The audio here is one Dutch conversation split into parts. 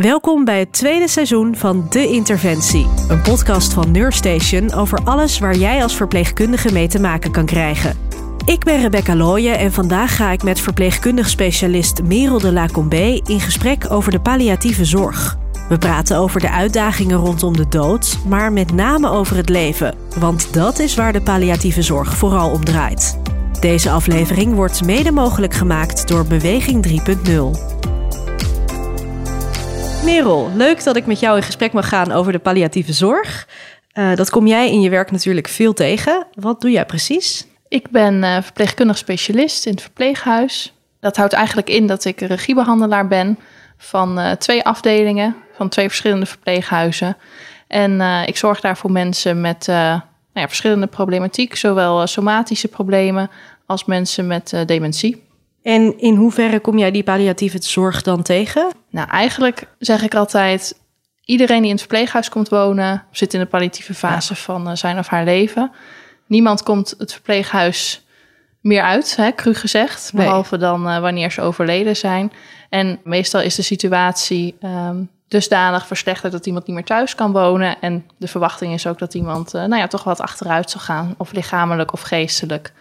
Welkom bij het tweede seizoen van De Interventie. Een podcast van Neurstation over alles waar jij als verpleegkundige mee te maken kan krijgen. Ik ben Rebecca Looyen en vandaag ga ik met verpleegkundig specialist Merel de Lacombe in gesprek over de palliatieve zorg. We praten over de uitdagingen rondom de dood, maar met name over het leven. Want dat is waar de palliatieve zorg vooral om draait. Deze aflevering wordt mede mogelijk gemaakt door Beweging 3.0. Merel, leuk dat ik met jou in gesprek mag gaan over de palliatieve zorg. Uh, dat kom jij in je werk natuurlijk veel tegen. Wat doe jij precies? Ik ben uh, verpleegkundig specialist in het verpleeghuis. Dat houdt eigenlijk in dat ik regiebehandelaar ben van uh, twee afdelingen, van twee verschillende verpleeghuizen. En ik zorg daar voor mensen met nou ja, verschillende problematiek, zowel somatische problemen als mensen met dementie. En in hoeverre kom jij die palliatieve zorg dan tegen? Nou, eigenlijk zeg ik altijd: iedereen die in het verpleeghuis komt wonen, zit in de palliatieve fase van uh, zijn of haar leven. Niemand komt het verpleeghuis meer uit, hè, cru gezegd, behalve dan uh, wanneer ze overleden zijn. En meestal is de situatie um, dusdanig verslechterd dat iemand niet meer thuis kan wonen. En de verwachting is ook dat iemand uh, nou ja, toch wat achteruit zal gaan, of lichamelijk of geestelijk.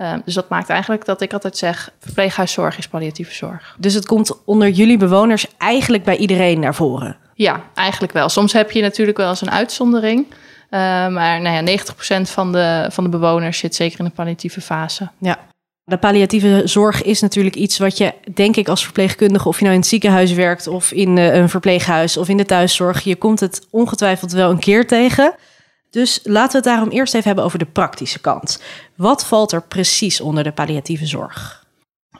Ehm, dus dat maakt eigenlijk dat ik altijd zeg: verpleeghuiszorg is palliatieve zorg. Dus het komt onder jullie bewoners eigenlijk bij iedereen naar voren? Ja, eigenlijk wel. Soms heb je natuurlijk wel eens een uitzondering. Uh, maar nou ja, 90% van de, van de bewoners zit zeker in de palliatieve fase. Ja. De palliatieve zorg is natuurlijk iets wat je, denk ik, als verpleegkundige, of je nou in het ziekenhuis werkt of in uh, een verpleeghuis of in de thuiszorg, je komt het ongetwijfeld wel een keer tegen. Dus laten we het daarom eerst even hebben over de praktische kant. Wat valt er precies onder de palliatieve zorg?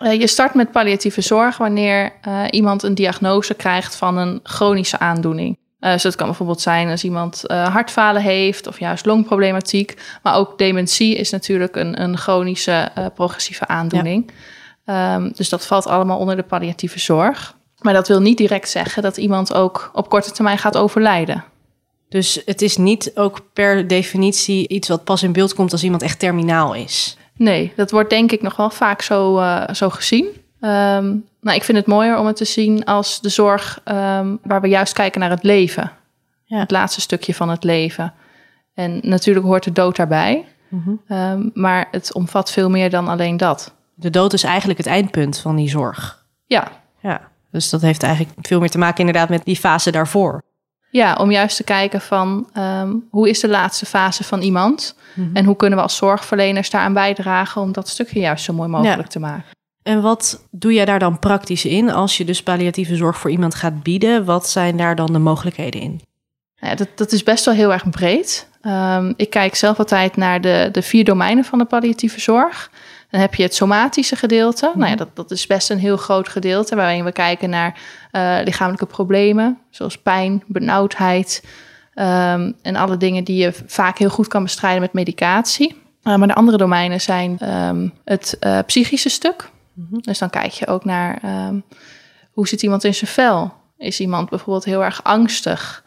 Uh, je start met palliatieve zorg wanneer uh, iemand een diagnose krijgt van een chronische aandoening. Uh, dus dat kan bijvoorbeeld zijn als iemand hartfalen heeft of juist longproblematiek. Maar ook dementie is natuurlijk een, een chronische progressieve aandoening. Ja. Um, dus dat valt allemaal onder de palliatieve zorg. Maar dat wil niet direct zeggen dat iemand ook op korte termijn gaat overlijden. Dus het is niet ook per definitie iets wat pas in beeld komt als iemand echt terminaal is. Nee, dat wordt denk ik nog wel vaak zo, uh, zo gezien. Um, maar ik vind het mooier om het te zien als de zorg um, waar we juist kijken naar het leven. Ja. Het laatste stukje van het leven. En natuurlijk hoort de dood daarbij. Mm -hmm. um, maar het omvat veel meer dan alleen dat. De dood is eigenlijk het eindpunt van die zorg. Ja. Ja, dus dat heeft eigenlijk veel meer te maken inderdaad met die fase daarvoor. Ja, om juist te kijken van um, hoe is de laatste fase van iemand mm -hmm. en hoe kunnen we als zorgverleners daaraan bijdragen om dat stukje juist zo mooi mogelijk ja. te maken. En wat doe jij daar dan praktisch in als je dus palliatieve zorg voor iemand gaat bieden? Wat zijn daar dan de mogelijkheden in? Ja, dat, dat is best wel heel erg breed. Um, ik kijk zelf altijd naar de, de vier domeinen van de palliatieve zorg. Dan heb je het somatische gedeelte. Mm -hmm. Nou ja, dat, dat is best een heel groot gedeelte waarin we kijken naar uh, lichamelijke problemen, zoals pijn, benauwdheid um, en alle dingen die je vaak heel goed kan bestrijden met medicatie. Uh, maar de andere domeinen zijn um, het uh, psychische stuk. Mm -hmm. Dus dan kijk je ook naar um, hoe zit iemand in zijn vel? Is iemand bijvoorbeeld heel erg angstig?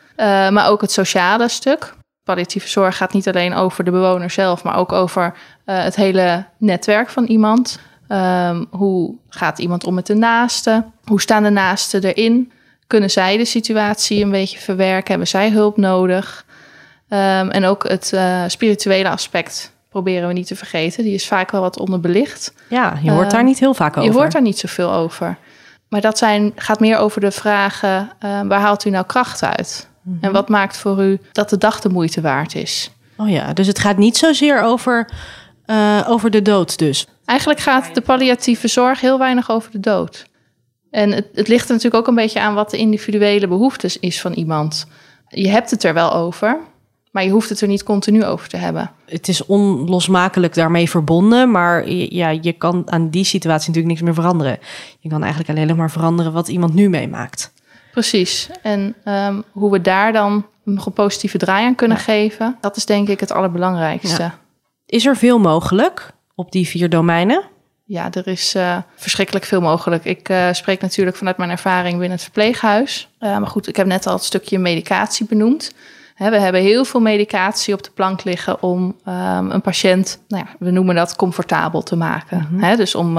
maar ook het sociale stuk. Palliatieve zorg gaat niet alleen over de bewoner zelf, maar ook over uh, het hele netwerk van iemand. Um, hoe gaat iemand om met de naasten? Hoe staan de naasten erin? Kunnen zij de situatie een beetje verwerken? Hebben zij hulp nodig? Um, en ook het uh, spirituele aspect proberen we niet te vergeten. Die is vaak wel wat onderbelicht. Ja, je hoort um, daar niet heel vaak over. Je hoort daar niet zoveel over. Maar dat zijn, gaat meer over de vragen: waar haalt u nou kracht uit? Mm -hmm. En wat maakt voor u dat de dag de moeite waard is? Oh ja, dus het gaat niet zozeer over, uh, over de dood dus. Eigenlijk gaat de palliatieve zorg heel weinig over de dood. En het, het ligt er natuurlijk ook een beetje aan wat de individuele behoeftes is van iemand. Je hebt het er wel over, maar je hoeft het er niet continu over te hebben. Het is onlosmakelijk daarmee verbonden, maar ja, je kan aan die situatie natuurlijk niks meer veranderen. Je kan eigenlijk alleen maar veranderen wat iemand nu meemaakt. Precies. En um, hoe we daar dan nog een positieve draai aan kunnen ja. geven, dat is denk ik het allerbelangrijkste. Ja. Is er veel mogelijk op die vier domeinen? Ja, er is uh, verschrikkelijk veel mogelijk. Ik uh, spreek natuurlijk vanuit mijn ervaring binnen het verpleeghuis. Uh, maar goed, ik heb net al het stukje medicatie benoemd. We hebben heel veel medicatie op de plank liggen om um, een patiënt, nou ja, we noemen dat comfortabel te maken. Mm -hmm. He, dus om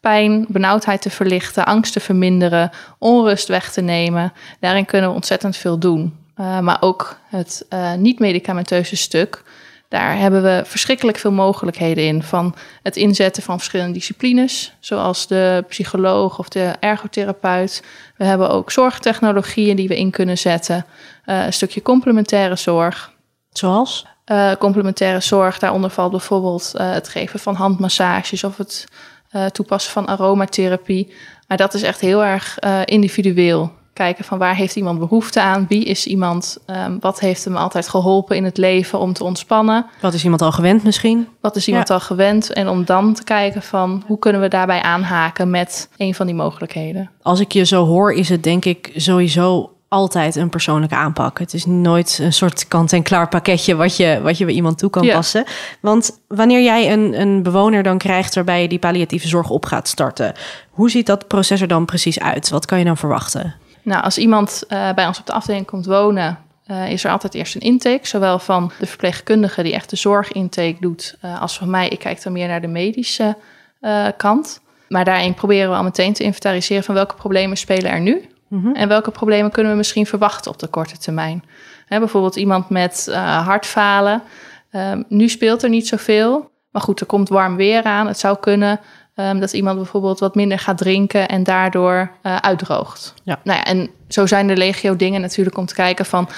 pijn, benauwdheid te verlichten, angst te verminderen, onrust weg te nemen. Daarin kunnen we ontzettend veel doen. Uh, maar ook het uh, niet-medicamenteuze stuk. Daar hebben we verschrikkelijk veel mogelijkheden in. Van het inzetten van verschillende disciplines, zoals de psycholoog of de ergotherapeut. We hebben ook zorgtechnologieën die we in kunnen zetten. Uh, een stukje complementaire zorg. Zoals? Uh, complementaire zorg, daaronder valt bijvoorbeeld uh, het geven van handmassages of het toepassen van aromatherapie. Maar dat is echt heel erg individueel kijken van waar heeft iemand behoefte aan, wie is iemand, um, wat heeft hem altijd geholpen in het leven om te ontspannen. Wat is iemand al gewend misschien? Wat is iemand al gewend en om dan te kijken van hoe kunnen we daarbij aanhaken met een van die mogelijkheden. Als ik je zo hoor, is het denk ik sowieso altijd een persoonlijke aanpak. Het is nooit een soort kant-en-klaar pakketje wat je, wat je bij iemand toe kan passen. Want wanneer jij een, een bewoner dan krijgt waarbij je die palliatieve zorg op gaat starten, hoe ziet dat proces er dan precies uit? Wat kan je dan verwachten? Nou, als iemand uh, bij ons op de afdeling komt wonen, uh, is er altijd eerst een intake. Zowel van de verpleegkundige die echt de zorgintake doet, uh, als van mij. Ik kijk dan meer naar de medische kant. Maar daarin proberen we al meteen te inventariseren van welke problemen spelen er nu. Mm -hmm. En welke problemen kunnen we misschien verwachten op de korte termijn. Hè, bijvoorbeeld iemand met hartfalen. Ehm, nu speelt er niet zoveel. Maar goed, er komt warm weer aan. Het zou kunnen Um, dat iemand bijvoorbeeld wat minder gaat drinken en daardoor uh, uitdroogt. Ja. Nou ja, en zo zijn er legio dingen natuurlijk om te kijken van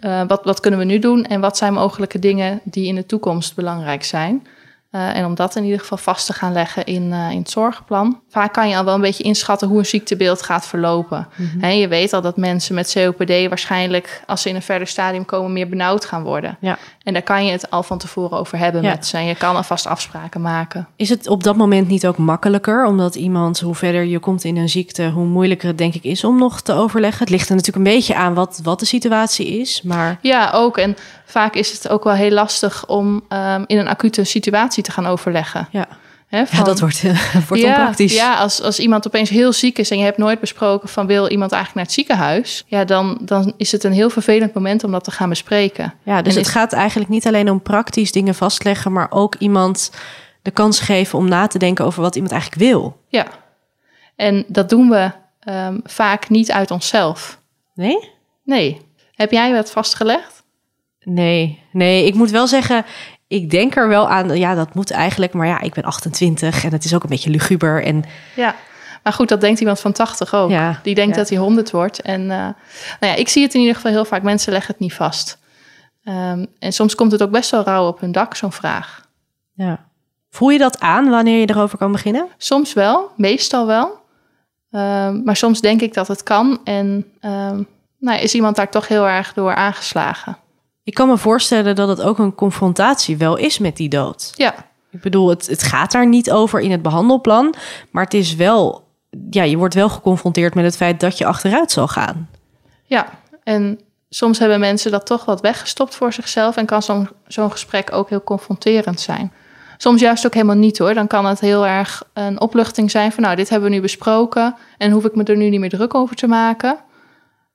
uh, wat, wat kunnen we nu doen en wat zijn mogelijke dingen die in de toekomst belangrijk zijn. Uh, en om dat in ieder geval vast te gaan leggen in, uh, in het zorgplan. Vaak kan je al wel een beetje inschatten hoe een ziektebeeld gaat verlopen. Mm -hmm. He, je weet al dat mensen met COPD waarschijnlijk, als ze in een verder stadium komen, meer benauwd gaan worden. Ja. En daar kan je het al van tevoren over hebben ja. met ze. En je kan alvast afspraken maken. Is het op dat moment niet ook makkelijker? Omdat iemand, hoe verder je komt in een ziekte, hoe moeilijker het denk ik is om nog te overleggen. Het ligt er natuurlijk een beetje aan wat, wat de situatie is. Maar... Ja, ook. En vaak is het ook wel heel lastig om um, in een acute situatie te gaan overleggen. Ja. He, van, ja, dat wordt, uh, wordt ja, onpraktisch. Ja, als, als iemand opeens heel ziek is en je hebt nooit besproken van wil iemand eigenlijk naar het ziekenhuis, ja, dan, dan is het een heel vervelend moment om dat te gaan bespreken. Ja, dus en het is, gaat eigenlijk niet alleen om praktisch dingen vastleggen, maar ook iemand de kans geven om na te denken over wat iemand eigenlijk wil. Ja, en dat doen we um, vaak niet uit onszelf. Nee? Nee. Heb jij dat vastgelegd? Nee, nee, ik moet wel zeggen, ik denk er wel aan, ja, dat moet eigenlijk, maar ja, ik ben 28 en het is ook een beetje luguber. En... Ja, maar goed, dat denkt iemand van 80 ook. Ja, Die denkt ja. dat hij 100 wordt. En uh, nou ja, ik zie het in ieder geval heel vaak, mensen leggen het niet vast. Um, en soms komt het ook best wel rauw op hun dak, zo'n vraag. Ja. Voel je dat aan wanneer je erover kan beginnen? Soms wel, meestal wel. Um, maar soms denk ik dat het kan en um, nou, is iemand daar toch heel erg door aangeslagen. Ik kan me voorstellen dat het ook een confrontatie wel is met die dood. Ja. Ik bedoel, het, het gaat daar niet over in het behandelplan, maar het is wel, ja, je wordt wel geconfronteerd met het feit dat je achteruit zal gaan. Ja, en soms hebben mensen dat toch wat weggestopt voor zichzelf en kan zo'n zo'n gesprek ook heel confronterend zijn. Soms juist ook helemaal niet hoor. Dan kan het heel erg een opluchting zijn van nou, dit hebben we nu besproken en hoef ik me er nu niet meer druk over te maken.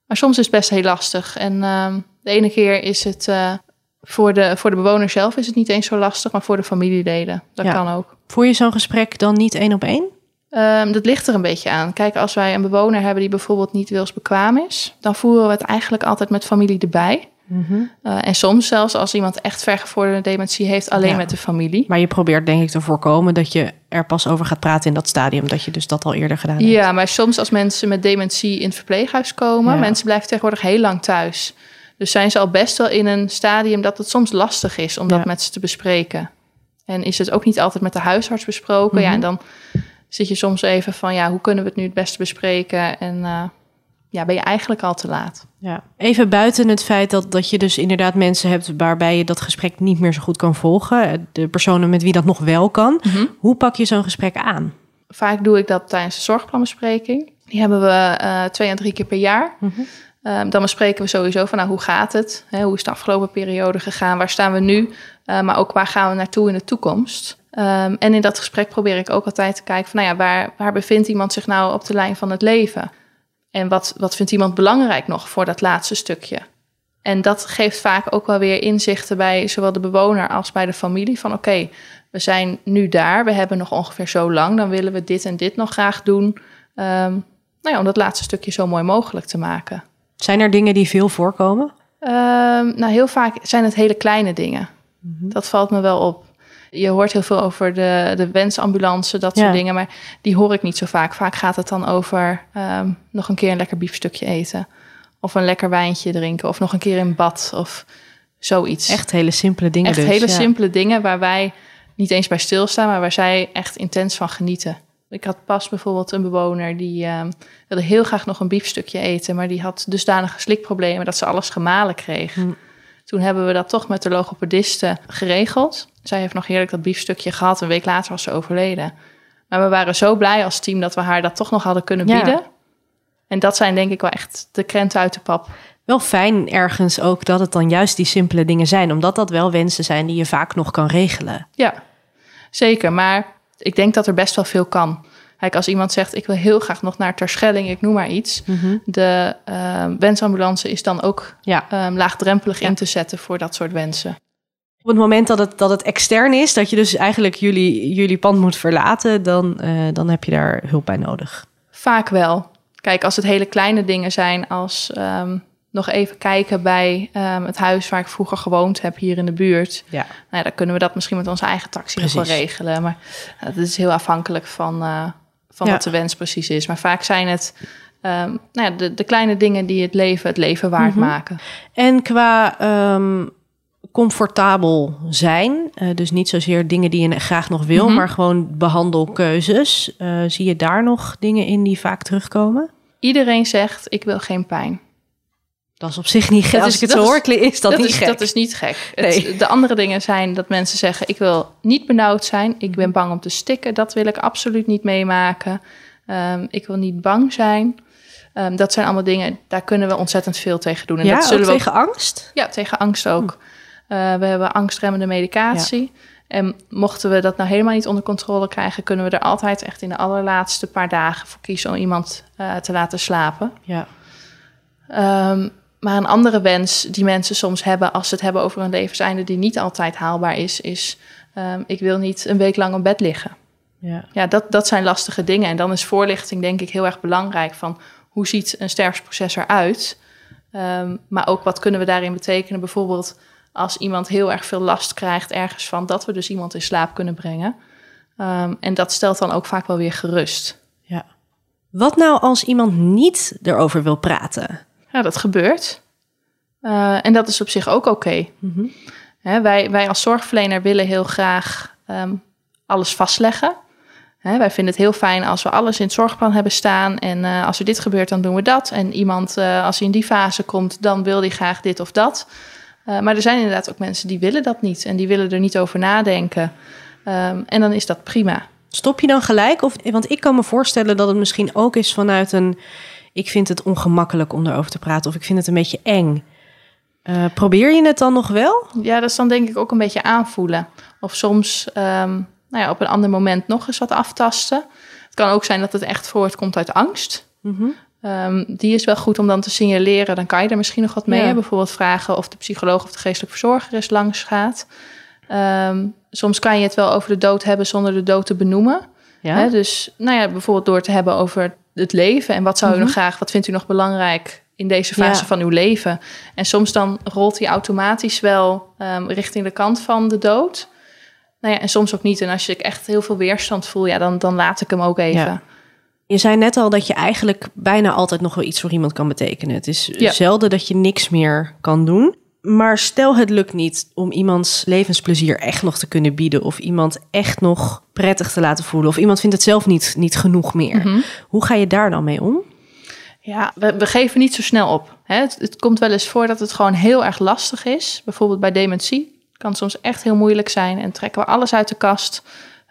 Maar soms is het best heel lastig. En uh, de ene keer is het uh, voor, de, voor de bewoner zelf is het niet eens zo lastig, maar voor de familieleden. Dat ja. kan ook. Voer je zo'n gesprek dan niet één op één? Um, dat ligt er een beetje aan. Kijk, als wij een bewoner hebben die bijvoorbeeld niet wilsbekwaam is, dan voeren we het eigenlijk altijd met familie erbij. Mm -hmm. uh, en soms zelfs als iemand echt vergevorderde dementie heeft, alleen ja. met de familie. Maar je probeert denk ik te voorkomen dat je er pas over gaat praten in dat stadium, dat je dus dat al eerder gedaan hebt. Ja, maar soms als mensen met dementie in het verpleeghuis komen, ja. mensen blijven tegenwoordig heel lang thuis. Dus zijn ze al best wel in een stadium dat het soms lastig is om ja. dat met ze te bespreken. En is het ook niet altijd met de huisarts besproken. Mm -hmm. Ja, en dan zit je soms even van, ja, hoe kunnen we het nu het beste bespreken? En uh, ja, ben je eigenlijk al te laat. Ja. Even buiten het feit dat, dat je dus inderdaad mensen hebt waarbij je dat gesprek niet meer zo goed kan volgen. De personen met wie dat nog wel kan. Mm -hmm. Hoe pak je zo'n gesprek aan? Vaak doe ik dat tijdens de zorgplanbespreking. Die hebben we uh, twee à drie keer per jaar. Mm -hmm. Um, dan bespreken we sowieso van nou, hoe gaat het? Hoe is de afgelopen periode gegaan? Waar staan we nu? Uh, maar ook waar gaan we naartoe in de toekomst? Um, en in dat gesprek probeer ik ook altijd te kijken van nou ja, waar, waar bevindt iemand zich nou op de lijn van het leven? En wat, wat vindt iemand belangrijk nog voor dat laatste stukje? En dat geeft vaak ook wel weer inzichten bij zowel de bewoner als bij de familie. Van oké, we zijn nu daar, we hebben nog ongeveer zo lang, dan willen we dit en dit nog graag doen. Nou ja, om dat laatste stukje zo mooi mogelijk te maken. Zijn er dingen die veel voorkomen? Um, nou, heel vaak zijn het hele kleine dingen. Mhm. Dat valt me wel op. Je hoort heel veel over de, de wensambulance, dat soort dingen, maar die hoor ik niet zo vaak. Vaak gaat het dan over um, nog een keer een lekker biefstukje eten. Of een lekker wijntje drinken. Of nog een keer in bad. Of zoiets. Echt hele simpele dingen. Echt dus, hele simpele dingen waar wij niet eens bij stilstaan, maar waar zij echt intens van genieten. Ik had pas bijvoorbeeld een bewoner die uh, wilde heel graag nog een biefstukje eten, maar die had dusdanige slikproblemen dat ze alles gemalen kreeg. Hm. Toen hebben we dat toch met de logopediste geregeld. Zij heeft nog heerlijk dat biefstukje gehad. Een week later was ze overleden. Maar we waren zo blij als team dat we haar dat toch nog hadden kunnen bieden. En dat zijn denk ik wel echt de krenten uit de pap. Wel fijn ergens ook dat het dan juist die simpele dingen zijn, omdat dat wel wensen zijn die je vaak nog kan regelen. Ja, zeker. Maar ik denk dat er best wel veel kan. Kijk, als iemand zegt, ik wil heel graag nog naar Terschelling, ik noem maar iets. Mhm. De uh, wensambulance is dan ook ja. um, laagdrempelig in te zetten voor dat soort wensen. Op het moment dat het, dat het extern is, dat je dus eigenlijk jullie, jullie pand moet verlaten, dan, uh, dan heb je daar hulp bij nodig. Vaak wel. Kijk, als het hele kleine dingen zijn, als um, nog even kijken bij um, het huis waar ik vroeger gewoond heb, hier in de buurt. Ja. Nou ja, dan kunnen we dat misschien met onze eigen taxi nog wel regelen. Maar uh, dat is heel afhankelijk van, uh, van ja. wat de wens precies is. Maar vaak zijn het um, nou ja, de, de, kleine dingen die het leven het leven waard mm -hmm. maken. En qua comfortabel zijn. Uh, dus niet zozeer dingen die je graag nog wil, mm -hmm. maar gewoon behandelkeuzes. Zie je daar nog dingen in die vaak terugkomen? Iedereen zegt: Ik wil geen pijn. Dat is op zich niet gek. Als ik het zo hoor, is dat, dat niet is, gek. Dat is niet gek. Nee. Het, de andere dingen zijn dat mensen zeggen: Ik wil niet benauwd zijn. Ik ben bang om te stikken. Dat wil ik absoluut niet meemaken. Um, ik wil niet bang zijn. Um, dat zijn allemaal dingen, daar kunnen we ontzettend veel tegen doen. En ja, dat zullen we tegen angst? Ja, tegen angst ook. Hm. Uh, we hebben angstremmende medicatie. Ja. En mochten we dat nou helemaal niet onder controle krijgen, kunnen we er altijd echt in de allerlaatste paar dagen voor kiezen om iemand uh, te laten slapen. Ja. Um, maar een andere wens die mensen soms hebben als ze het hebben over een levenseinde die niet altijd haalbaar is, is um, ik wil niet een week lang op bed liggen. Ja, ja dat, dat zijn lastige dingen. En dan is voorlichting denk ik heel erg belangrijk van hoe ziet een sterfsproces eruit? Um, maar ook wat kunnen we daarin betekenen? Bijvoorbeeld als iemand heel erg veel last krijgt ergens van, dat we dus iemand in slaap kunnen brengen. Um, en dat stelt dan ook vaak wel weer gerust. Ja. Wat nou als iemand niet erover wil praten? Ja, dat gebeurt. Uh, en dat is op zich ook oké. Okay. Mm -hmm. wij, wij als zorgverlener willen heel graag um, alles vastleggen. Wij vinden het heel fijn als we alles in het zorgplan hebben staan. En uh, als er dit gebeurt, dan doen we dat. En iemand, uh, als hij in die fase komt, dan wil hij graag dit of dat. Uh, maar er zijn inderdaad ook mensen die willen dat niet. En die willen er niet over nadenken. Um, en dan is dat prima. Stop je dan gelijk? Of, want ik kan me voorstellen dat het misschien ook is vanuit een... ik vind het ongemakkelijk om erover te praten... of ik vind het een beetje eng. Uh, probeer je het dan nog wel? Ja, dat is dan denk ik ook een beetje aanvoelen. Of soms um, nou ja, op een ander moment nog eens wat aftasten. Het kan ook zijn dat het echt voortkomt uit angst. Mm -hmm. Um, die is wel goed om dan te signaleren. Dan kan je er misschien nog wat mee. Ja. Bijvoorbeeld vragen of de psycholoog of de geestelijk verzorger eens langs gaat. Um, soms kan je het wel over de dood hebben zonder de dood te benoemen. Ja. Hè, dus nou ja, bijvoorbeeld door te hebben over het leven. En wat zou u mm -hmm. nog graag, wat vindt u nog belangrijk in deze fase ja. van uw leven? En soms dan rolt hij automatisch wel um, richting de kant van de dood. Nou ja, en soms ook niet. En als je echt heel veel weerstand voelt, ja, dan, dan laat ik hem ook even. Ja. Je zei net al dat je eigenlijk bijna altijd nog wel iets voor iemand kan betekenen. Het is ja. zelden dat je niks meer kan doen. Maar stel het lukt niet om iemands levensplezier echt nog te kunnen bieden. Of iemand echt nog prettig te laten voelen. Of iemand vindt het zelf niet, niet genoeg meer. Mm -hmm. Hoe ga je daar dan mee om? Ja, we, we geven niet zo snel op. Hè. Het, het, komt wel eens voor dat het gewoon heel erg lastig is. Bijvoorbeeld bij dementie. Het kan soms echt heel moeilijk zijn. En trekken we alles uit de kast.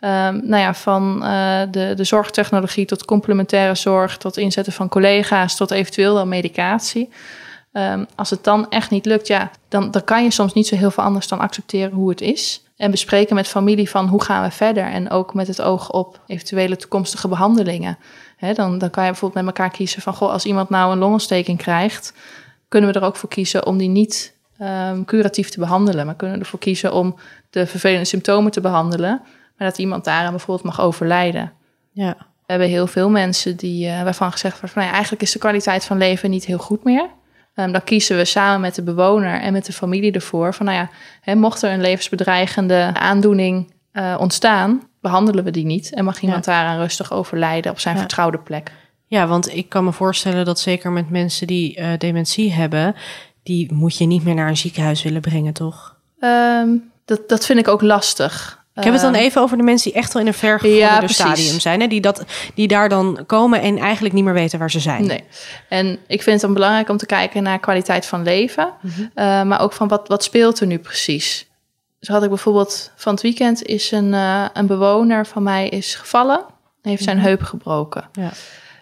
Um, nou ja, van uh, de, de zorgtechnologie tot complementaire zorg, tot inzetten van collega's, tot eventueel wel medicatie. Um, als het dan echt niet lukt, ja, dan, dan kan je soms niet zo heel veel anders dan accepteren hoe het is. En bespreken met familie van hoe gaan we verder. En ook met het oog op eventuele toekomstige behandelingen. He, dan, dan kan je bijvoorbeeld met elkaar kiezen van, goh, als iemand nou een longontsteking krijgt, kunnen we er ook voor kiezen om die niet um, curatief te behandelen. Maar kunnen we ervoor kiezen om de vervelende symptomen te behandelen. Maar dat iemand daaraan bijvoorbeeld mag overlijden. Ja. We hebben heel veel mensen die, uh, waarvan gezegd wordt van nou ja, eigenlijk is de kwaliteit van leven niet heel goed meer. Um, dan kiezen we samen met de bewoner en met de familie ervoor van nou ja, mocht er een levensbedreigende aandoening uh, ontstaan, behandelen we die niet en mag iemand ja. daaraan rustig overlijden op zijn ja. vertrouwde plek. Ja, want ik kan me voorstellen dat zeker met mensen die uh, dementie hebben, die moet je niet meer naar een ziekenhuis willen brengen, toch? Um, dat, dat vind ik ook lastig. Ik heb het dan ehm, even over de mensen die echt al in een vergevorderde ja, stadium zijn. Hè? Die, dat, die daar dan komen en eigenlijk niet meer weten waar ze zijn. Nee. En ik vind het dan belangrijk om te kijken naar kwaliteit van leven. Mm -hmm. uh, maar ook van wat, wat speelt er nu precies. Zo had ik bijvoorbeeld van het weekend is een, uh, een bewoner van mij is gevallen. Heeft zijn mm -hmm. heup gebroken. Ja.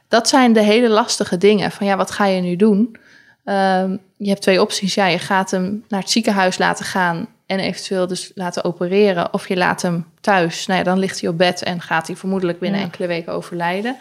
Dat zijn de hele lastige dingen. Van ja, wat ga je nu doen? Um, je hebt twee opties. Ja, je gaat hem naar het ziekenhuis laten gaan en eventueel dus laten opereren. Of je laat hem thuis. Nou ja, dan ligt hij op bed en gaat hij vermoedelijk binnen ja. enkele weken overlijden.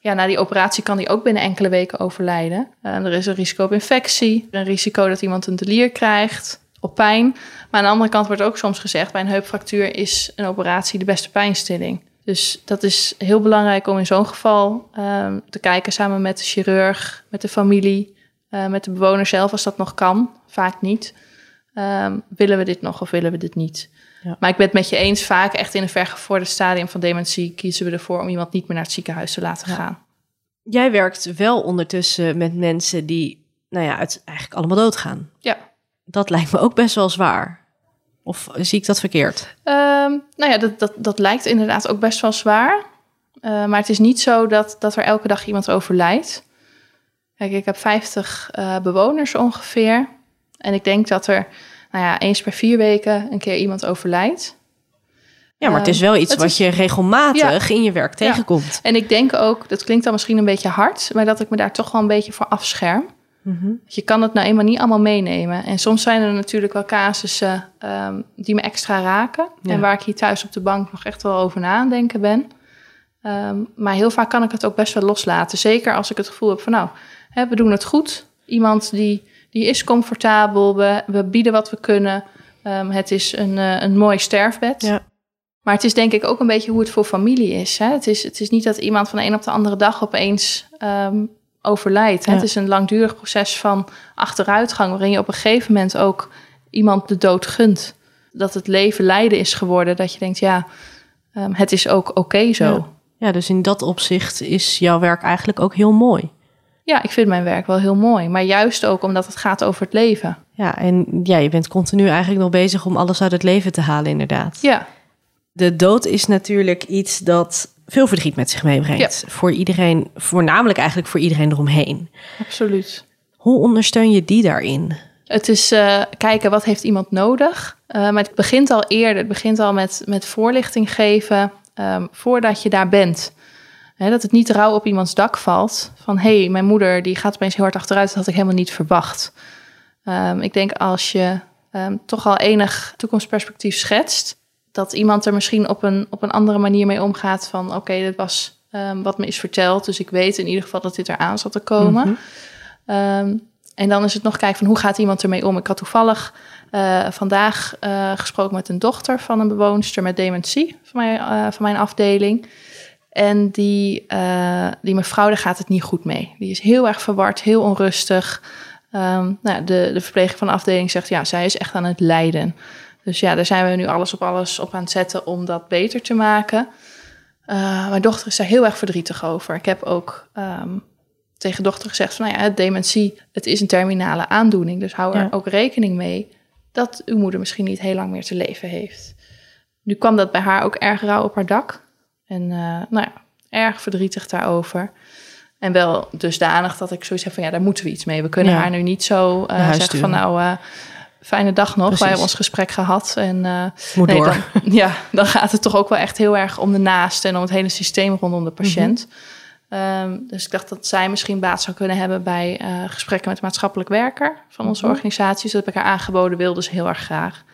Ja, na die operatie kan hij ook binnen enkele weken overlijden. Uh, er is een risico op infectie, een risico dat iemand een delier krijgt, op pijn. Maar aan de andere kant wordt ook soms gezegd: bij een heupfractuur is een operatie de beste pijnstilling. Dus dat is heel belangrijk om in zo'n geval um, te kijken samen met de chirurg, met de familie, uh, met de bewoner zelf als dat nog kan. Vaak niet. Um, willen we dit nog of willen we dit niet? Ja. Maar ik ben het met je eens, vaak echt in een vergevorderd stadium van dementie kiezen we ervoor om iemand niet meer naar het ziekenhuis te laten ja. gaan. Jij werkt wel ondertussen met mensen die, nou ja, het eigenlijk allemaal doodgaan. Ja. Dat lijkt me ook best wel zwaar. Of zie ik dat verkeerd? Um, nou ja, dat, dat, dat lijkt inderdaad ook best wel zwaar. Uh, maar het is niet zo dat, dat er elke dag iemand overlijdt. Kijk, ik heb 50 uh, bewoners ongeveer. En ik denk dat er nou ja, eens per vier weken een keer iemand overlijdt. Ja, maar het is wel iets wat is, je regelmatig ja, in je werk tegenkomt. Ja. En ik denk ook, dat klinkt dan misschien een beetje hard, maar dat ik me daar toch wel een beetje voor afscherm. Mm -hmm. Je kan het nou eenmaal niet allemaal meenemen. En soms zijn er natuurlijk wel casussen um, die me extra raken. Ja. En waar ik hier thuis op de bank nog echt wel over na aan denken ben. Um, maar heel vaak kan ik het ook best wel loslaten. Zeker als ik het gevoel heb van nou, hè, we doen het goed. Iemand die die is comfortabel. We, we bieden wat we kunnen. Um, het is een, uh, een mooi sterfbed. Ja. Maar het is denk ik ook een beetje hoe het voor familie is. Hè? Het, is het is niet dat iemand van de een op de andere dag opeens um, overlijdt. Ja. Het is een langdurig proces van achteruitgang... waarin je op een gegeven moment ook iemand de dood gunt. Dat het leven lijden is geworden. Dat je denkt, ja, um, het is ook oké okay zo. Ja. ja, dus in dat opzicht is jouw werk eigenlijk ook heel mooi. Ja, ik vind mijn werk wel heel mooi. Maar juist ook omdat het gaat over het leven. Ja, en ja, je bent continu eigenlijk nog bezig om alles uit het leven te halen, inderdaad. Ja. De dood is natuurlijk iets dat veel verdriet met zich meebrengt. Ja. Voor iedereen, voornamelijk eigenlijk voor iedereen eromheen. Absoluut. Hoe ondersteun je die daarin? Het is uh, kijken wat heeft iemand nodig. Uh, maar het begint al eerder. Het begint al met, met voorlichting geven um, voordat je daar bent. He, dat het niet rauw op iemands dak valt. Van hé, hey, mijn moeder die gaat opeens heel hard achteruit. Dat had ik helemaal niet verwacht. Um, ik denk als je um, toch al enig toekomstperspectief schetst. Dat iemand er misschien op een, op een andere manier mee omgaat. Van oké, okay, dit was um, wat me is verteld. Dus ik weet in ieder geval dat dit eraan zat te komen. Mm -hmm. en dan is het nog kijken van hoe gaat iemand ermee om. Ik had toevallig uh, vandaag uh, gesproken met een dochter van een bewoonster met dementie van mijn, uh, van mijn afdeling. En die, uh, die mevrouw, daar gaat het niet goed mee. Die is heel erg verward, heel onrustig. Um, nou, de, de verpleger van de afdeling zegt, ja, zij is echt aan het lijden. Dus ja, daar zijn we nu alles op alles op aan het zetten om dat beter te maken. Uh, mijn dochter is daar heel erg verdrietig over. Ik heb ook um, tegen dochter gezegd van, nou ja, dementie, het is een terminale aandoening. Dus hou er ja. ook rekening mee dat uw moeder misschien niet heel lang meer te leven heeft. Nu kwam dat bij haar ook erg rauw op haar dak. En uh, nou ja, erg verdrietig daarover. En wel dusdanig dat ik zoiets heb van ja, daar moeten we iets mee. We kunnen Ja. haar nu niet zo uh, zeggen sturen. van nou, uh, fijne dag nog. Precies. Wij hebben ons gesprek gehad. En uh, Moet door. Dan, ja, dan gaat het toch ook wel echt heel erg om de naaste en om het hele systeem rondom de patiënt. Um, dus ik dacht dat zij misschien baat zou kunnen hebben bij gesprekken met maatschappelijk werker van onze Mhm. organisatie. Dus dat heb ik haar aangeboden, wilde ze heel erg graag.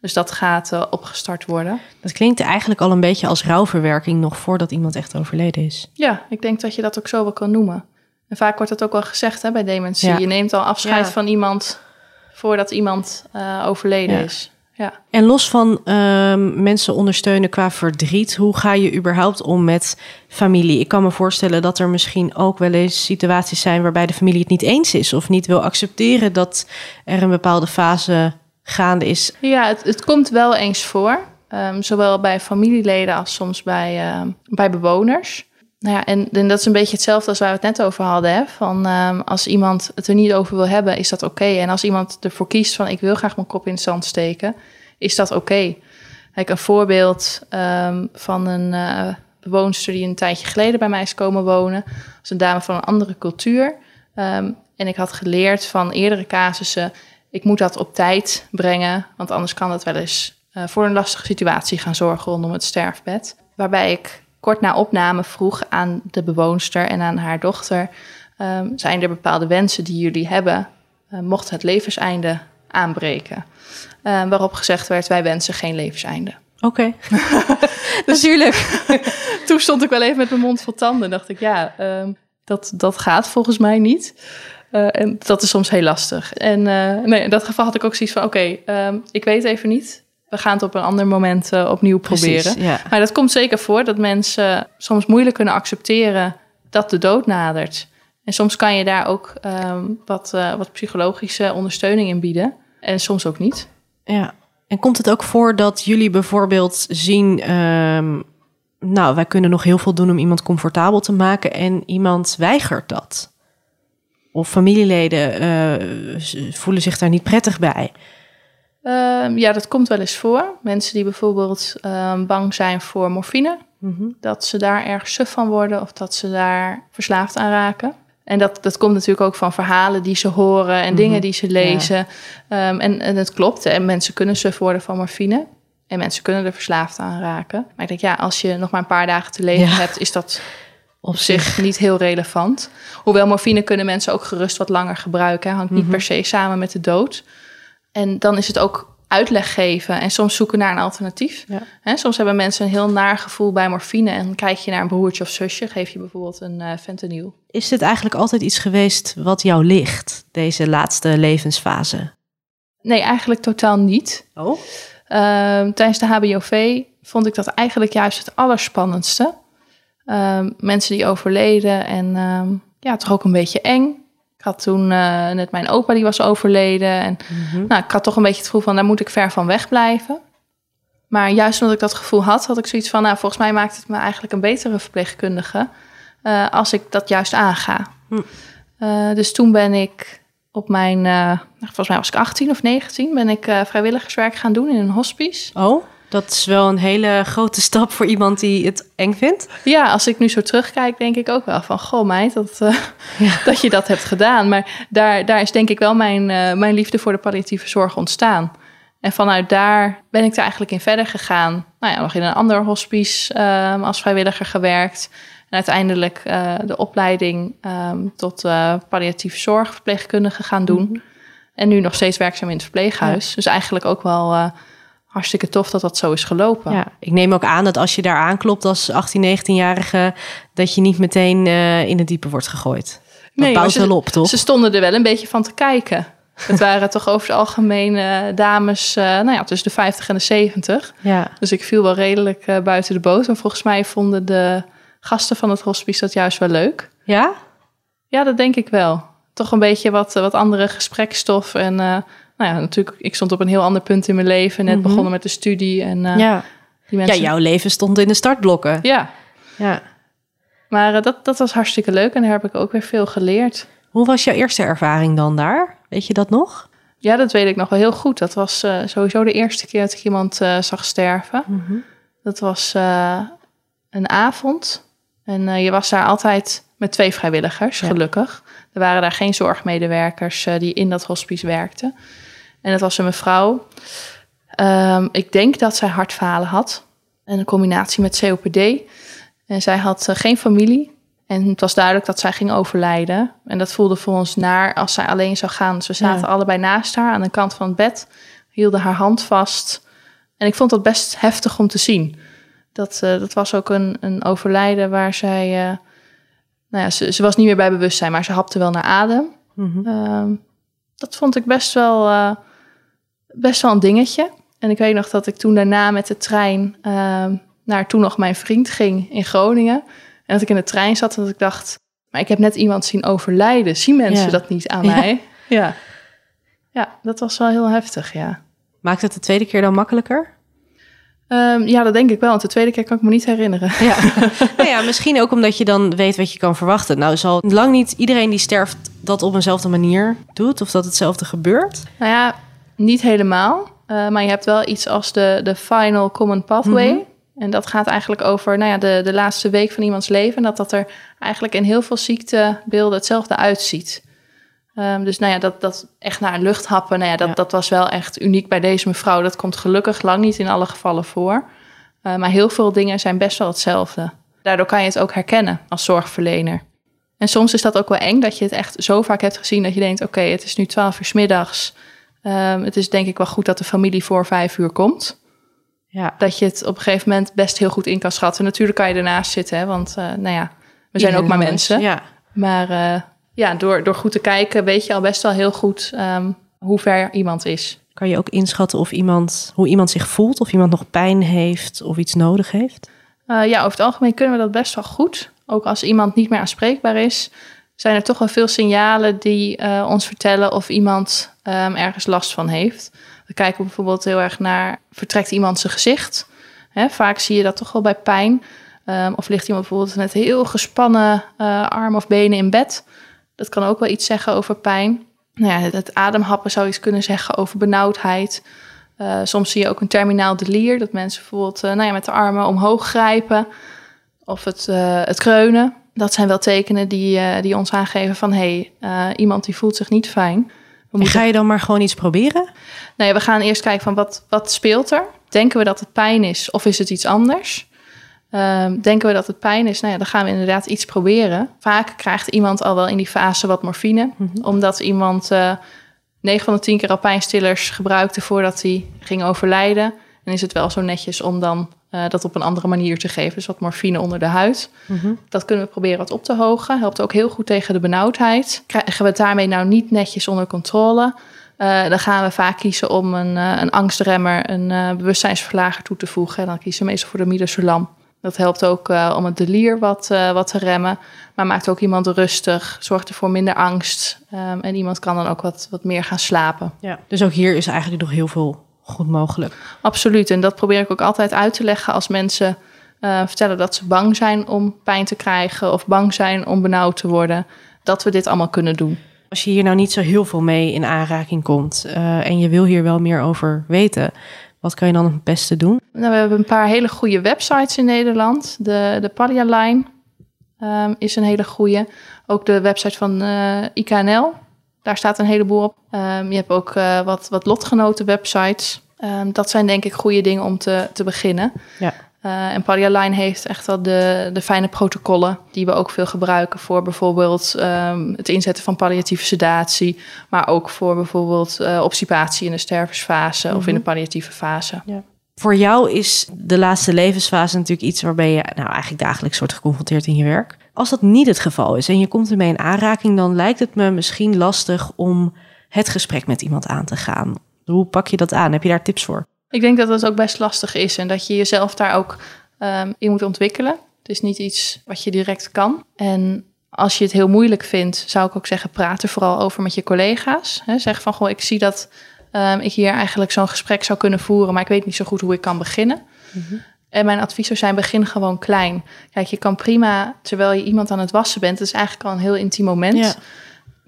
Dus dat gaat uh, opgestart worden. Dat klinkt eigenlijk al een beetje als rouwverwerking nog voordat iemand echt overleden is. Ja, ik denk dat je dat ook zo wel kan noemen. En vaak wordt dat ook wel gezegd hè, bij dementie. Ja. Je neemt al afscheid Ja. van iemand voordat iemand eh, overleden Ja. is. Ja. En los van ehm, mensen ondersteunen qua verdriet, hoe ga je überhaupt om met familie? Ik kan me voorstellen dat er misschien ook wel eens situaties zijn waarbij de familie het niet eens is of niet wil accepteren dat er een bepaalde fase gaande is. Ja, het, het komt wel eens voor. Ehm, zowel bij familieleden als soms bij, ehm, bij bewoners. Nou ja, en, dat is een beetje hetzelfde als waar we het net over hadden. Hè? Van, ehm, als iemand het er niet over wil hebben, is dat oké. En als iemand ervoor kiest van ik wil graag mijn kop in het zand steken, is dat oké. Kijk, een voorbeeld van een eh bewoonster die een tijdje geleden bij mij is komen wonen. Is een dame van een andere cultuur. En ik had geleerd van eerdere casussen, ik moet dat op tijd brengen, want anders kan dat wel eens eh, voor een lastige situatie gaan zorgen rondom het sterfbed. Waarbij ik kort na opname vroeg aan de bewoonster en aan haar dochter: ehm, zijn er bepaalde wensen die jullie hebben, eh, mocht het levenseinde aanbreken? Eh, waarop gezegd werd: wij wensen geen levenseinde. Oké. Natuurlijk. Toen stond ik wel even met mijn mond vol tanden. En dacht ik, ja, ehm, dat, dat gaat volgens mij niet. Eh, en dat is soms heel lastig. En eh, nee, in dat geval had ik ook zoiets van: oké, ehm, ik weet even niet. We gaan het op een ander moment eh, opnieuw proberen. Ja. Maar dat komt zeker voor dat mensen soms moeilijk kunnen accepteren dat de dood nadert. En soms kan je daar ook ehm, wat, wat psychologische ondersteuning in bieden. En soms ook niet. Ja. En komt het ook voor dat jullie bijvoorbeeld zien, ehm, nou, wij kunnen nog heel veel doen om iemand comfortabel te maken en iemand weigert dat? Of familieleden eh, voelen zich daar niet prettig bij? Ehm, ja, dat komt wel eens voor. Mensen die bijvoorbeeld ehm, bang zijn voor morfine, dat ze daar erg suf van worden of dat ze daar verslaafd aan raken. En dat, dat komt natuurlijk ook van verhalen die ze horen en dingen die ze lezen. Ehm, en, en het klopt, en mensen kunnen suf worden van morfine. En mensen kunnen er verslaafd aan raken. Maar ik denk, ja, als je nog maar een paar dagen te leven Ja. hebt, is dat op zich niet heel relevant. Hoewel morfine kunnen mensen ook gerust wat langer gebruiken. Hangt niet per se samen met de dood. En dan is het ook uitleg geven en soms zoeken naar een alternatief. Ja. Hè, soms hebben mensen een heel naar gevoel bij morfine en kijk je naar een broertje of zusje, geef je bijvoorbeeld een eh fentanyl. Is dit eigenlijk altijd iets geweest wat jou ligt, deze laatste levensfase? Nee, eigenlijk totaal niet. Oh? Ehm, tijdens de HBOV vond ik dat eigenlijk juist het allerspannendste. Ehm, mensen die overleden en ehm, ja, toch ook een beetje eng. Ik had toen eh, net mijn opa die was overleden. En nou, ik had toch een beetje het gevoel van daar moet ik ver van weg blijven. Maar juist omdat ik dat gevoel had, had ik zoiets van, nou, volgens mij maakt het me eigenlijk een betere verpleegkundige eh, als ik dat juist aanga. Hm. Eh, dus toen ben ik op mijn, nou, volgens mij was ik 18 of 19, ben ik vrijwilligerswerk gaan doen in een hospice. Oh, dat is wel een hele grote stap voor iemand die het eng vindt. Ja, als ik nu zo terugkijk, denk ik ook wel van, goh meid, dat, eh, dat je dat hebt gedaan. Maar daar, daar is denk ik wel mijn, eh, mijn liefde voor de palliatieve zorg ontstaan. En vanuit daar ben ik er eigenlijk in verder gegaan. Nou ja, nog in een ander hospice ehm, als vrijwilliger gewerkt. En uiteindelijk eh, de opleiding ehm, tot palliatieve zorg, verpleegkundige gaan doen. En nu nog steeds werkzaam in het verpleeghuis. Dus eigenlijk ook wel hartstikke tof dat dat zo is gelopen. Ja, ik neem ook aan dat als je daar aanklopt als 18, 19-jarige, dat je niet meteen eh, in het diepe wordt gegooid. Dat Nee, bouwt ze- wel op, toch? Ze stonden er wel een beetje van te kijken. Het waren toch over het algemeen eh, dames eh, nou ja, tussen de 50 en de 70. Ja. Dus ik viel wel redelijk buiten de boot. En volgens mij vonden de gasten van het hospice dat juist wel leuk. Ja? Ja, dat denk ik wel. Toch een beetje wat, wat andere gesprekstof. En nou ja, natuurlijk, ik stond op een heel ander punt in mijn leven. Net Mhm. begonnen met de studie. En eh, Ja. die ja, mensen... jouw leven stond in de startblokken. Ja, Ja. maar eh, dat, dat was hartstikke leuk. En daar heb ik ook weer veel geleerd. Hoe was jouw eerste ervaring dan daar? Weet je dat nog? Ja, dat weet ik nog wel heel goed. Dat was eh, sowieso de eerste keer dat ik iemand eh, zag sterven. Dat was eh, een avond. En eh, je was daar altijd met twee vrijwilligers, Ja. gelukkig. Er waren daar geen zorgmedewerkers eh, die in dat hospice werkten. En dat was een mevrouw. Ehm, ik denk dat zij hartfalen had. En een combinatie met COPD. En zij had eh, geen familie. En het was duidelijk dat zij ging overlijden. En dat voelde voor ons naar als zij alleen zou gaan. Dus we zaten Ja. allebei naast haar aan de kant van het bed. Hielden haar hand vast. En ik vond dat best heftig om te zien. Dat, eh, dat was ook een, een overlijden waar zij eh, nou ja, ze, ze was niet meer bij bewustzijn, maar ze hapte wel naar adem. Mhm. Ehm, dat vond ik best wel, best wel een dingetje. En ik weet nog dat ik toen daarna met de trein ehm, naar toen nog mijn vriend ging in Groningen. En dat ik in de trein zat en dat ik dacht, maar ik heb net iemand zien overlijden. Zien mensen Ja. dat niet aan Ja. mij? Ja. ja, dat was wel heel heftig, ja. Maakt het de tweede keer dan makkelijker? Ehm, ja, dat denk ik wel. Want de tweede keer kan ik me niet herinneren. Ja. nou ja, misschien ook omdat je dan weet wat je kan verwachten. Nou, zal lang niet iedereen die sterft dat op eenzelfde manier doet of dat hetzelfde gebeurt. Nou ja, niet helemaal. Eh, maar je hebt wel iets als de, de final common pathway. Mhm. En dat gaat eigenlijk over nou ja, de, de laatste week van iemands leven. En dat dat er eigenlijk in heel veel ziektebeelden hetzelfde uitziet. Ehm, dus nou ja, dat, dat echt naar luchthappen, nou ja, dat, Ja. dat was wel echt uniek bij deze mevrouw. Dat komt gelukkig lang niet in alle gevallen voor. Eh, maar heel veel dingen zijn best wel hetzelfde. Daardoor kan je het ook herkennen als zorgverlener. En soms is dat ook wel eng dat je het echt zo vaak hebt gezien dat je denkt: oké, het is nu 12 uur 's middags. Ehm, het is denk ik wel goed dat de familie voor vijf uur komt. Ja. Dat je het op een gegeven moment best heel goed in kan schatten. Natuurlijk kan je ernaast zitten, hè, want eh, nou ja, we zijn ook maar mensen. Ja. Maar eh, ja, door, door goed te kijken weet je al best wel heel goed ehm, hoe ver iemand is. Kan je ook inschatten of iemand, hoe iemand zich voelt, of iemand nog pijn heeft of iets nodig heeft? Eh, ja, over het algemeen kunnen we dat best wel goed. Ook als iemand niet meer aanspreekbaar is, zijn er toch wel veel signalen die eh, ons vertellen of iemand ehm, ergens last van heeft. We kijken bijvoorbeeld heel erg naar, vertrekt iemand zijn gezicht? Hè, vaak zie je dat toch wel bij pijn. Ehm, of ligt iemand bijvoorbeeld met heel gespannen eh armen of benen in bed? Dat kan ook wel iets zeggen over pijn. Nou ja, het- ademhappen zou iets kunnen zeggen over benauwdheid. Eh, soms zie je ook een terminaal delier, dat mensen bijvoorbeeld nou ja, met de armen omhoog grijpen. Of het, het kreunen. Dat zijn wel tekenen die, eh, die ons aangeven van... hé, hey, eh, iemand die voelt zich niet fijn. En ga je dan maar gewoon iets proberen? Nee, we gaan eerst kijken van wat, wat speelt er. Denken we dat het pijn is of is het iets anders? Ehm, denken we dat het pijn is, nou ja, dan gaan we inderdaad iets proberen. Vaak krijgt iemand al wel in die fase wat morfine, omdat iemand eh 9 van de 10 keer al pijnstillers gebruikte voordat hij ging overlijden. En is het wel zo netjes om dan eh, dat op een andere manier te geven. Dus wat morfine onder de huid. Dat kunnen we proberen wat op te hogen. Helpt ook heel goed tegen de benauwdheid. Krijgen we het daarmee nou niet netjes onder controle? eh, dan gaan we vaak kiezen om een, eh, een angstremmer, een bewustzijnsverlager toe te voegen. En dan kiezen we meestal voor de midazolam. Dat helpt ook om het delier wat, wat te remmen. Maar maakt ook iemand rustig, zorgt ervoor minder angst. ehm, en iemand kan dan ook wat, wat meer gaan slapen. Ja. Dus ook hier is eigenlijk nog heel veel goed mogelijk. Absoluut. En dat probeer ik ook altijd uit te leggen als mensen eh, vertellen dat ze bang zijn om pijn te krijgen of bang zijn om benauwd te worden. Dat we dit allemaal kunnen doen. Als je hier nou niet zo heel veel mee in aanraking komt eh, en je wil hier wel meer over weten, wat kan je dan het beste doen? Nou, we hebben een paar hele goede websites in Nederland. De, de Palia Line ehm, is een hele goede. Ook de website van eh, IKNL. Daar staat een heleboel op. Ehm, je hebt ook eh, wat, wat lotgenoten websites. Ehm, dat zijn denk ik goede dingen om te, te beginnen. Ja. Eh, en Line heeft echt wel de, de fijne protocollen die we ook veel gebruiken voor bijvoorbeeld ehm, het inzetten van palliatieve sedatie, maar ook voor bijvoorbeeld obstipatie in de stervensfase of in de palliatieve fase. Voor jou is de laatste levensfase natuurlijk iets waarbij je nou, eigenlijk dagelijks wordt geconfronteerd in je werk. Als dat niet het geval is en je komt ermee in aanraking, dan lijkt het me misschien lastig om het gesprek met iemand aan te gaan. Hoe pak je dat aan? Heb je daar tips voor? Ik denk dat dat ook best lastig is en dat je jezelf daar ook ehm, in moet ontwikkelen. Het is niet iets wat je direct kan. En als je het heel moeilijk vindt, zou ik ook zeggen, praat er vooral over met je collega's. Zeg van, goh, ik zie dat ehm, ik hier eigenlijk zo'n gesprek zou kunnen voeren, maar ik weet niet zo goed hoe ik kan beginnen. En mijn advies zou zijn, begin gewoon klein. Kijk, je kan prima, terwijl je iemand aan het wassen bent, dat is eigenlijk al een heel intiem moment, Ja.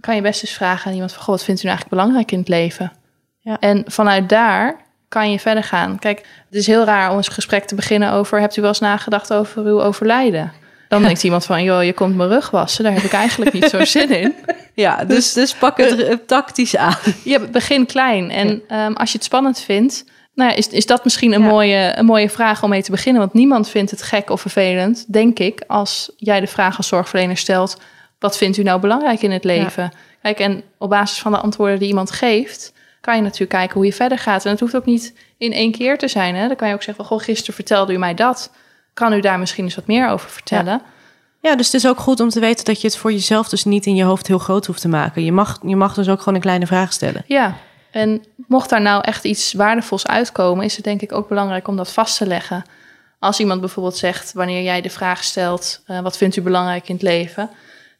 kan je best eens vragen aan iemand van, goh, wat vindt u nou eigenlijk belangrijk in het leven? Ja. En vanuit daar kan je verder gaan. Kijk, het is heel raar om een gesprek te beginnen over, hebt u wel eens nagedacht over uw overlijden? Dan denkt iemand van, joh, je komt mijn rug wassen, daar heb ik eigenlijk niet zo zin in. Ja, dus, dus pak het tactisch aan. Je begin klein. En ehm, als je het spannend vindt, nou ja, is, is dat misschien een, Ja. mooie, een mooie vraag om mee te beginnen. Want niemand vindt het gek of vervelend, denk ik, als jij de vraag als zorgverlener stelt: wat vindt u nou belangrijk in het leven? Kijk, en op basis van de antwoorden die iemand geeft, kan je natuurlijk kijken hoe je verder gaat. En het hoeft ook niet in één keer te zijn. Hè? Dan kan je ook zeggen: Goh, gisteren vertelde u mij dat. Kan u daar misschien eens wat meer over vertellen? Ja, dus het is ook goed om te weten dat je het voor jezelf dus niet in je hoofd heel groot hoeft te maken. Je mag, je mag dus ook gewoon een kleine vraag stellen. Ja, en mocht daar nou echt iets waardevols uitkomen, is het denk ik ook belangrijk om dat vast te leggen. Als iemand bijvoorbeeld zegt, wanneer jij de vraag stelt, uh, wat vindt u belangrijk in het leven?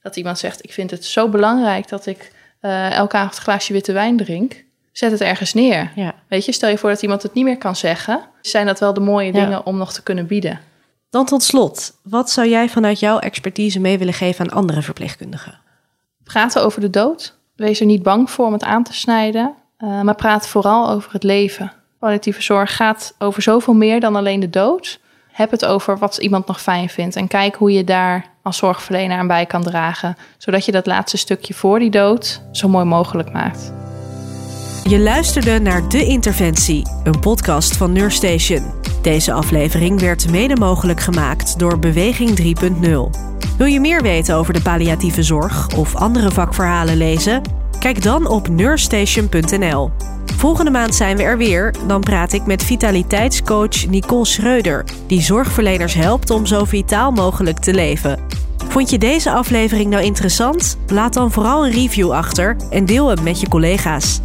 Dat iemand zegt, ik vind het zo belangrijk dat ik uh, elke avond een glaasje witte wijn drink. Zet het ergens neer. Ja. Weet je, stel je voor dat iemand het niet meer kan zeggen. Zijn dat wel de mooie dingen Ja. om nog te kunnen bieden? Dan tot slot, wat zou jij vanuit jouw expertise mee willen geven aan andere verpleegkundigen? Praten over de dood. Wees er niet bang voor om het aan te snijden. Uh, maar praat vooral over het leven. Palliatieve zorg gaat over zoveel meer dan alleen de dood. Heb het over wat iemand nog fijn vindt. En kijk hoe je daar als zorgverlener aan bij kan dragen. Zodat je dat laatste stukje voor die dood zo mooi mogelijk maakt. Je luisterde naar De Interventie, een podcast van Neurstation. Deze aflevering werd mede mogelijk gemaakt door Beweging 3.0. Wil je meer weten over de palliatieve zorg of andere vakverhalen lezen? Kijk dan op neurstation.nl. Volgende maand zijn we er weer. Dan praat ik met vitaliteitscoach Nicole Schreuder, die zorgverleners helpt om zo vitaal mogelijk te leven. Vond je deze aflevering nou interessant? Laat dan vooral een review achter en deel hem met je collega's.